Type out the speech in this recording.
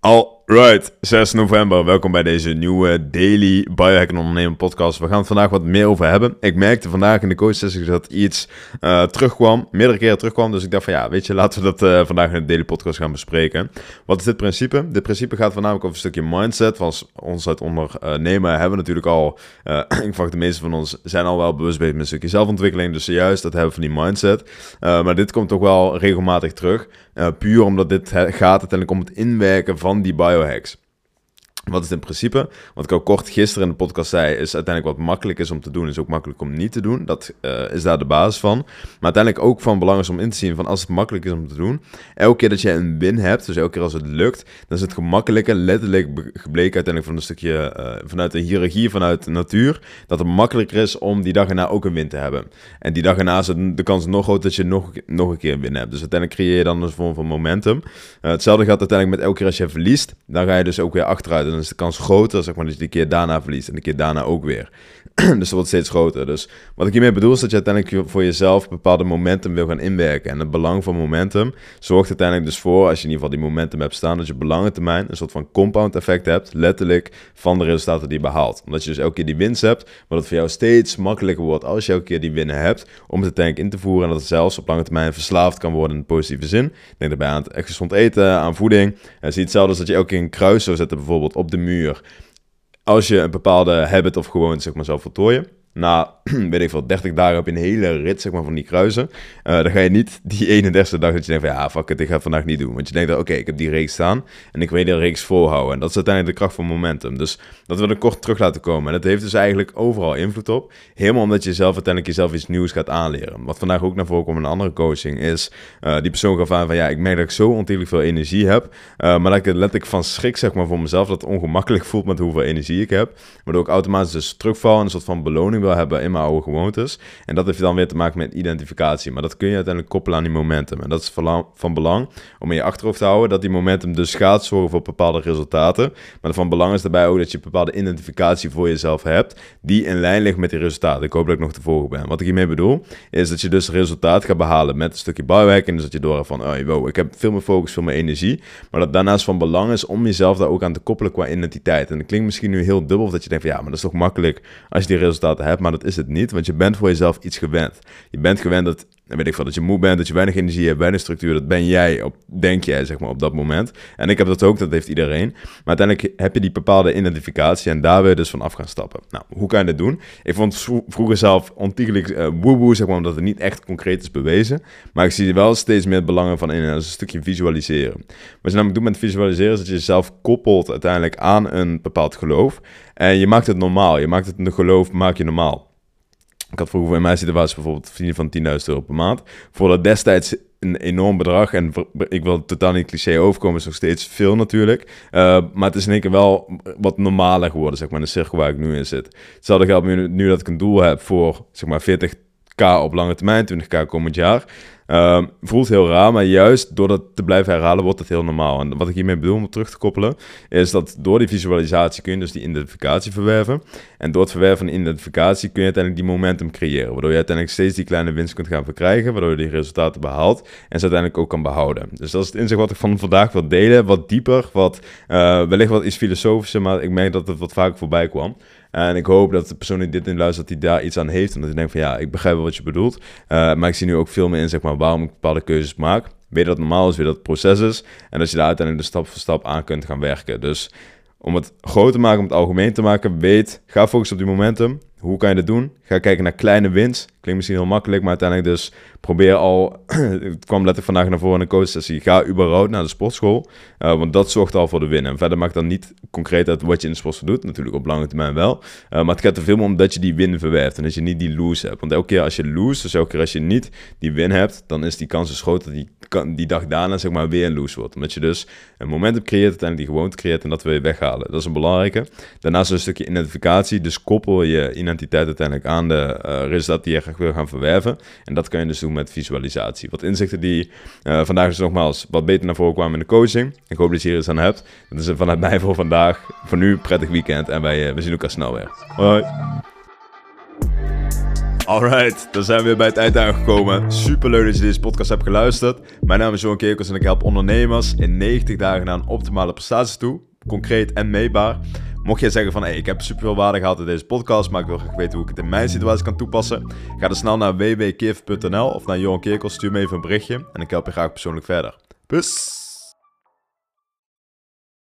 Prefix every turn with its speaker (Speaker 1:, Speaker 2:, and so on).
Speaker 1: Alright, 6 november. Welkom bij deze nieuwe Daily Biohack en Ondernemen podcast. We gaan het vandaag wat meer over hebben. Ik merkte vandaag in de coach sessie dat iets uh, terugkwam, meerdere keren terugkwam. Dus ik dacht van ja, weet je, laten we dat uh, vandaag in de Daily podcast gaan bespreken. Wat is dit principe? Dit principe gaat voornamelijk over een stukje mindset. Van ons uit ondernemen hebben we natuurlijk al, uh, ik verwacht de meeste van ons zijn al wel bewust bezig met een stukje zelfontwikkeling. Dus juist dat hebben van die mindset. maar dit komt toch wel regelmatig terug. Puur omdat dit gaat uiteindelijk om het inwerken van die biohacks. Wat is het in principe? Wat ik ook kort gisteren in de podcast zei, is uiteindelijk wat makkelijk is om te doen, is ook makkelijk om niet te doen. Dat uh, is daar de basis van. Maar uiteindelijk ook van belang is om in te zien van als het makkelijk is om te doen. Elke keer dat je een win hebt, dus elke keer als het lukt, dan is het gemakkelijker, letterlijk gebleken uiteindelijk van een stukje uh, vanuit de hiërarchie, vanuit de natuur, dat het makkelijker is om die dag erna ook een win te hebben. En die dag erna is de kans nog groter dat je nog, nog een keer een win hebt. Dus uiteindelijk creëer je dan een vorm van momentum. Uh, hetzelfde gaat uiteindelijk met elke keer als je verliest, dan ga je dus ook weer achteruit dan is de kans groter zeg maar, dat je de keer daarna verliest en de keer daarna ook weer. dus dat wordt steeds groter. Dus wat ik hiermee bedoel is dat je uiteindelijk voor jezelf bepaalde momentum wil gaan inwerken. En het belang van momentum zorgt uiteindelijk dus voor, als je in ieder geval die momentum hebt staan, dat je op lange termijn een soort van compound effect hebt, letterlijk van de resultaten die je behaalt. Omdat je dus elke keer die winst hebt, maar het voor jou steeds makkelijker wordt als je elke keer die winnen hebt, om het tank in te voeren en dat het zelfs op lange termijn verslaafd kan worden in positieve zin. Denk daarbij aan het gezond eten, aan voeding. En zie hetzelfde als dat je elke keer een kruis zou zetten bijvoorbeeld op de muur als je een bepaalde habit of gewoon zeg maar zou voltooien, na, weet ik veel, 30 dagen heb je een hele rit zeg maar, van die kruisen. Uh, dan ga je niet die 31ste dag dat je denkt van ja, fuck it, ik ga vandaag niet doen. Want je denkt, oké, ik heb die reeks staan en ik weet die reeks volhouden. En dat is uiteindelijk de kracht van momentum. Dus dat we er kort terug laten komen. En dat heeft dus eigenlijk overal invloed op. Helemaal omdat je zelf uiteindelijk jezelf iets nieuws gaat aanleren. Wat vandaag ook naar voren komt in een andere coaching is, uh, die persoon gaf aan van ja, ik merk dat ik zo ontiegelijk veel energie heb. Uh, maar dat ik het letterlijk van schrik zeg maar voor mezelf, dat het ongemakkelijk voelt met hoeveel energie ik heb. Waardoor ik automatisch dus terugval en een soort van beloning wil hebben in mijn oude gewoontes. En dat heeft dan weer te maken met identificatie. Maar dat kun je uiteindelijk koppelen aan die momentum. En dat is van belang om in je achterhoofd te houden dat die momentum dus gaat zorgen voor bepaalde resultaten. Maar van belang is daarbij ook dat je bepaalde identificatie voor jezelf hebt die in lijn ligt met die resultaten. Ik hoop dat ik nog te volgen ben. Wat ik hiermee bedoel, is dat je dus resultaat gaat behalen met een stukje biohacking. Dus dat je door van, oh wow, ik heb veel meer focus, veel meer energie. Maar dat daarnaast van belang is om jezelf daar ook aan te koppelen qua identiteit. En dat klinkt misschien nu heel dubbel, of dat je denkt van, ja, maar dat is toch makkelijk als je die resultaten hebt. Maar dat is het niet, want je bent voor jezelf iets gewend. Je bent gewend dat, weet ik veel, dat je moe bent, dat je weinig energie hebt, weinig structuur. Dat ben jij, op, denk jij, zeg maar, op dat moment. En ik heb dat ook, dat heeft iedereen. Maar uiteindelijk heb je die bepaalde identificatie en daar wil je dus van af gaan stappen. Nou, hoe kan je dat doen? Ik vond vroeger zelf ontiegelijk uh, woe zeg maar, omdat het niet echt concreet is bewezen. Maar ik zie wel steeds meer belangen van in. En dat een stukje visualiseren. Wat je namelijk doet met visualiseren, is dat je jezelf koppelt uiteindelijk aan een bepaald geloof. En je maakt het normaal. Je maakt het een geloof, maak je normaal. Ik had vroeger in mijn situatie bijvoorbeeld verdienen van 10.000 euro per maand. Voor dat destijds een enorm bedrag. En ik wil totaal niet cliché overkomen, is nog steeds veel natuurlijk. Uh, maar het is in één keer wel wat normaler geworden, zeg maar, de cirkel waar ik nu in zit. Hetzelfde geldt nu, nu dat ik een doel heb voor, zeg maar, 40k op lange termijn, 20k komend jaar. Uh, voelt heel raar, maar juist door dat te blijven herhalen wordt het heel normaal. En wat ik hiermee bedoel om terug te koppelen, is dat door die visualisatie kun je dus die identificatie verwerven. En door het verwerven van de identificatie kun je uiteindelijk die momentum creëren. Waardoor je uiteindelijk steeds die kleine winst kunt gaan verkrijgen, waardoor je die resultaten behaalt en ze uiteindelijk ook kan behouden. Dus dat is het inzicht wat ik van vandaag wil delen. Wat dieper, wat uh, wellicht wat iets filosofischer, maar ik merk dat het wat vaker voorbij kwam. En ik hoop dat de persoon die dit in luistert, dat hij daar iets aan heeft. En dat hij denkt van ja, ik begrijp wel wat je bedoelt. Uh, maar ik zie nu ook veel meer in zeg maar, waarom ik bepaalde keuzes maak. Weet dat het normaal is, weet dat het proces is. En dat je daar uiteindelijk de stap voor stap aan kunt gaan werken. Dus om het groot te maken, om het algemeen te maken, weet, ga focussen op die momentum. Hoe kan je dat doen? Ga kijken naar kleine winst. Klinkt misschien heel makkelijk, maar uiteindelijk dus probeer al... het kwam letterlijk vandaag naar voren in een coachsessie. Ga überhaupt naar de sportschool, uh, want dat zorgt al voor de win. En verder maakt dan niet concreet uit wat je in de sportschool doet. Natuurlijk op lange termijn wel. Uh, maar het gaat er veel meer om dat je die win verwerft en dat je niet die lose hebt. Want elke keer als je lose, dus elke keer als je niet die win hebt, dan is die kans dus groot dat die, die dag daarna zeg maar weer een lose wordt. Omdat je dus een momentum creëert, uiteindelijk die gewoonte creëert en dat wil je weghalen. Dat is een belangrijke. Daarnaast een stukje identificatie. Dus koppel je identiteit uiteindelijk aan de uh, die je graag wil gaan verwerven. En dat kan je dus doen met visualisatie. Wat inzichten die uh, vandaag dus nogmaals wat beter naar voren kwamen in de coaching. Ik hoop dat je hier iets aan hebt. Dat is vanuit mij voor vandaag. Voor nu, prettig weekend. En wij, uh, we zien elkaar snel weer. Hoi. Alright, dan zijn we weer bij het eind aangekomen. Super leuk dat je deze podcast hebt geluisterd. Mijn naam is Johan Kerkels en ik help ondernemers in 90 dagen naar een optimale prestatie toe. Concreet en meetbaar. Mocht jij zeggen van, hey, ik heb super veel waarde gehad in deze podcast, maar ik wil graag weten hoe ik het in mijn situatie kan toepassen. Ga dan snel naar www.kif.nl of naar Johan Kerkels, stuur me even een berichtje en ik help je graag persoonlijk verder. Peace!